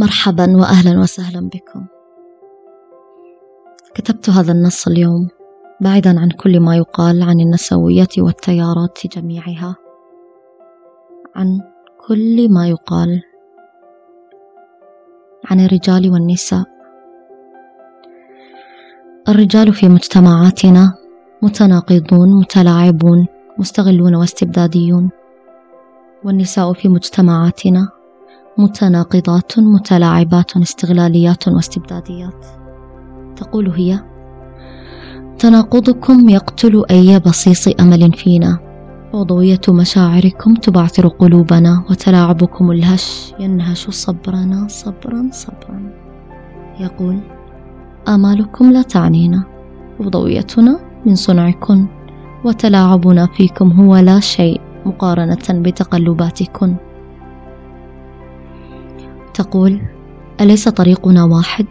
مرحبا واهلا وسهلا بكم. كتبت هذا النص اليوم بعيدا عن كل ما يقال عن النسوية والتيارات جميعها عن كل ما يقال عن الرجال والنساء. الرجال في مجتمعاتنا متناقضون متلاعبون مستغلون واستبداديون والنساء في مجتمعاتنا متناقضات متلاعبات استغلاليات واستبداديات. تقول هي تناقضكم يقتل أي بصيص أمل فينا. عضويه مشاعركم تبعثر قلوبنا وتلاعبكم الهش ينهش صبرنا. صبرا صبرا. يقول آمالكم لا تعنينا. وضويتنا من صنعكن. وتلاعبنا فيكم هو لا شيء مقارنة بتقلباتكن. تقول أليس طريقنا واحد؟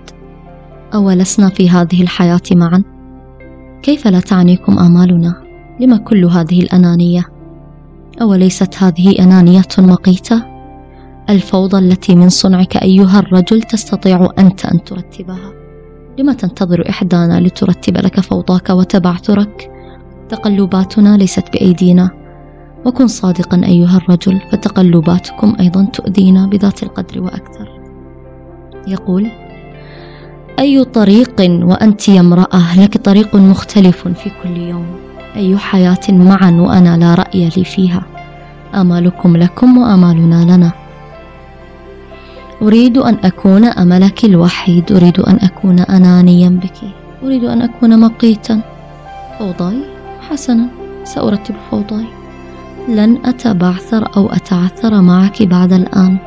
اولسنا في هذه الحياة معا؟ كيف لا تعنيكم آمالنا؟ لم كل هذه الأنانية؟ أوليست هذه أنانية مقيتة؟ الفوضى التي من صنعك أيها الرجل تستطيع أنت أن ترتبها. لم تنتظر إحدانا لترتب لك فوضاك وتبعثرك تقلباتنا ليست بأيدينا. وكن صادقا أيها الرجل فتقلباتكم أيضا تؤذينا بذات القدر وأكثر. يقول أي طريق وأنت يا امرأة؟ لك طريق مختلف في كل يوم. أي حياة معا وأنا لا رأي لي فيها؟ آمالكم لكم وآمالنا لنا. أريد أن أكون أملك الوحيد. أريد أن أكون أنانيا بك. أريد أن أكون مقيتا. فوضاي حسنا. سأرتب فوضاي. لن أتبعثر أو أتعثر معك بعد الآن.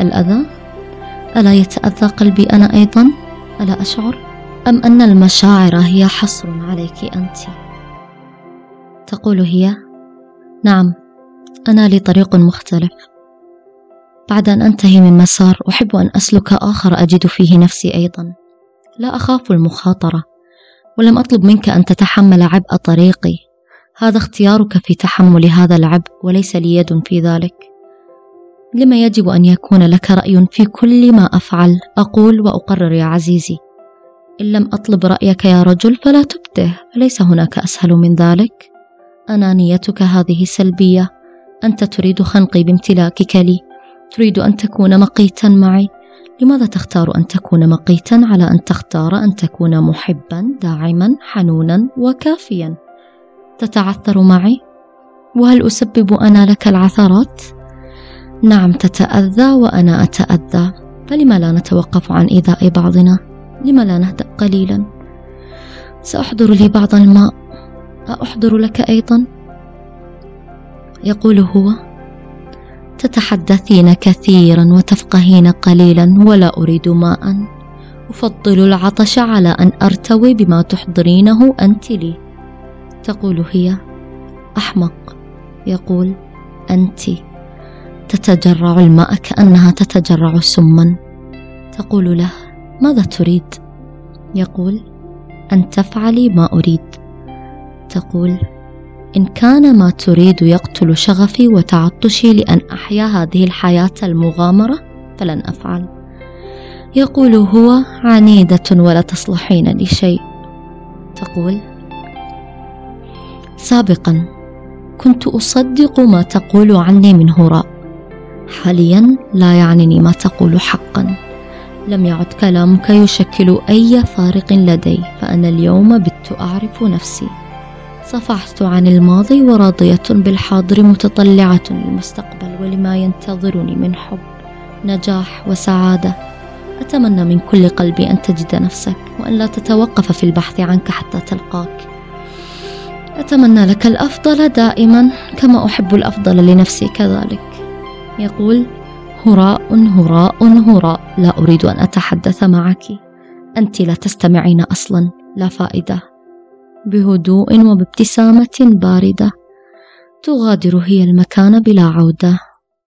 الأذى؟ ألا يتأذى قلبي أنا أيضا؟ ألا أشعر؟ أم أن المشاعر هي حصر عليك أنت؟ تقول هي نعم أنا لي طريق مختلف. بعد أن أنتهي من مسار أحب أن أسلك آخر أجد فيه نفسي أيضا. لا أخاف المخاطرة ولم أطلب منك أن تتحمل عبء طريقي. هذا اختيارك في تحمل هذا العبء وليس لي يد في ذلك. لما يجب أن يكون لك رأي في كل ما أفعل أقول وأقرر يا عزيزي. إن لم أطلب رأيك يا رجل فلا تبته فليس هناك أسهل من ذلك. انانيتك هذه سلبية. أنت تريد خنقي بامتلاكك لي. تريد أن تكون مقيتا معي. لماذا تختار أن تكون مقيتا على أن تختار أن تكون محبا داعما حنونا وكافيا؟ تتعثر معي؟ وهل أسبب أنا لك العثرات؟ نعم تتأذى وأنا أتأذى. فلما لا نتوقف عن إيذاء بعضنا؟ لما لا نهدأ قليلا؟ سأحضر لي بعض الماء. أأحضر لك أيضا؟ يقول هو. تتحدثين كثيرا وتفقهين قليلا ولا أريد ماء. أفضل العطش على أن أرتوي بما تحضرينه أنت لي. تقول هي أحمق. يقول أنت تتجرع الماء كأنها تتجرع سما. تقول له ماذا تريد؟ يقول أن تفعلي ما أريد. تقول إن كان ما تريد يقتل شغفي وتعطشي لأن أحيا هذه الحياة المغامرة فلن أفعل. يقول هو عنيدة ولا تصلحين لشيء. تقول سابقا كنت أصدق ما تقول عني من هراء. حاليا لا يعنيني ما تقول حقا. لم يعد كلامك يشكل أي فارق لدي فأنا اليوم بت أعرف نفسي. صفحت عن الماضي وراضية بالحاضر متطلعة للمستقبل ولما ينتظرني من حب نجاح وسعادة. أتمنى من كل قلبي أن تجد نفسك وأن لا تتوقف في البحث عنك حتى تلقاك. أتمنى لك الأفضل دائما كما أحب الأفضل لنفسي كذلك. يقول هراء هراء هراء لا أريد أن أتحدث معك. أنت لا تستمعين أصلا لا فائدة. بهدوء وبابتسامة باردة تغادر هي المكان بلا عودة.